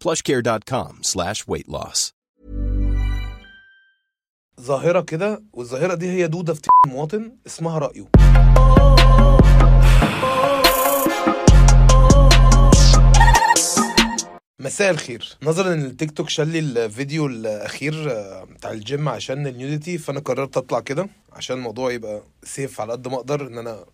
plushcare.com slash weight loss. ظاهرة كده والظاهرة دي هي دودة في المواطن اسمها رأيه. مساء الخير. نظرا إن التيك توك شال لي الفيديو الأخير آه، بتاع الجيم عشان النيوديتي فأنا قررت أطلع كده عشان الموضوع يبقى سيف على قد ما أقدر إن أنا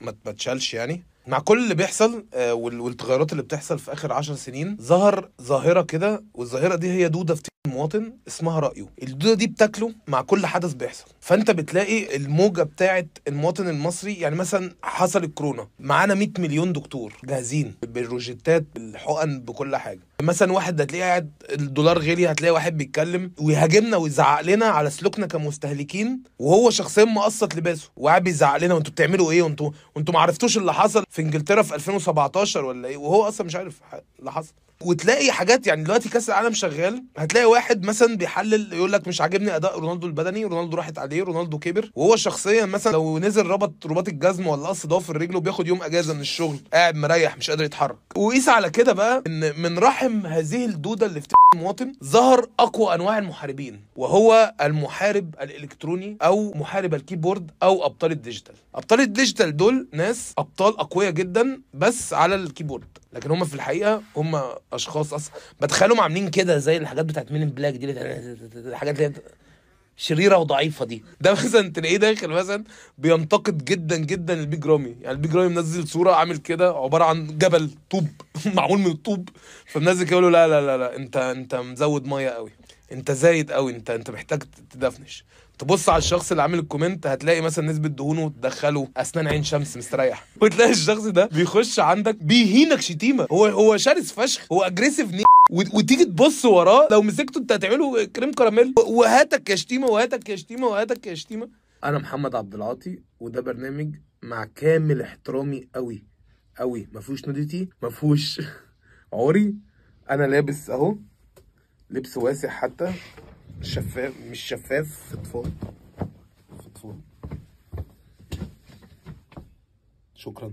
ما اتشالش يعني. مع كل اللي بيحصل آه، وال- والتغيرات اللي بتحصل في آخر عشر سنين ظهر ظاهرة كده والظاهرة دي هي دودة في المواطن اسمها رأيه. الدودة دي بتاكله مع كل حدث بيحصل. فانت بتلاقي الموجة بتاعه المواطن المصري يعني مثلا حصل الكورونا معانا 100 مليون دكتور جاهزين بالروجيتات بالحقن بكل حاجة. مثلا واحد هتلاقيه قاعد الدولار غالي هتلاقي واحد بيتكلم ويهاجمنا ويزعق لنا على سلوكنا كمستهلكين وهو شخصيا مقسط لباسه. وقاعد بيزعق لنا وانتوا بتعملوا إيه؟ وانتوا وانتوا ما عرفتوش اللي حصل في إنجلترا في 2017 ولا إيه؟ وهو أصلا مش عارف اللي حصل. وتلاقي حاجات يعني دلوقتي كاس العالم شغال هتلاقي واحد مثلا بيحلل يقول لك مش عاجبني أداء رونالدو البدني رونالدو راحت عليه رونالدو كبر وهو شخصيا مثلا لو نزل ربط رباط الجزم ولا قص ضوافر رجله بياخد يوم إجازة من الشغل قاعد مريح مش قادر يتحرك. وقيس على كده بقى إن من رحم هذه الدودة اللي في المواطن ظهر أقوى أنواع المحاربين وهو المحارب الإلكتروني أو محارب الكيبورد أو أبطال الديجيتال. أبطال الديجيتال دول ناس أبطال أقوياء جدا بس على الكيبورد. لكن هم في الحقيقة هم أشخاص أصلا بتخيلهم عاملين كده زي الحاجات بتاعت مين بلاك دي الحاجات اللي شريرة وضعيفة دي. ده مثلا تلاقيه داخل مثلا بينتقد جدا جدا البيج رامي. يعني البيج رامي منزل صورة عامل كده عبارة عن جبل طوب معمول من الطوب. فمنزل كده له لا لا لا لا انت انت مزود مية قوي. انت زايد قوي انت انت محتاج تدفنش. تبص على الشخص اللي عامل الكومنت هتلاقي مثلا نسبة دهونه تدخله أسنان عين شمس مستريح وتلاقي الشخص ده بيخش عندك بيهينك شتيمة. هو هو شرس فشخ هو اجريسيف وتيجي تبص وراه لو مسكته انت هتعمله كريم كراميل. وهاتك يا شتيمة وهاتك يا شتيمة وهاتك يا شتيمة. أنا محمد عبد العاطي وده برنامج مع كامل احترامي قوي قوي ما فيهوش نوديتي ما فيهوش عوري. أنا لابس أهو لبس واسع حتى. شفاف مش شفاف فضفاض. فضفاض. شكرا.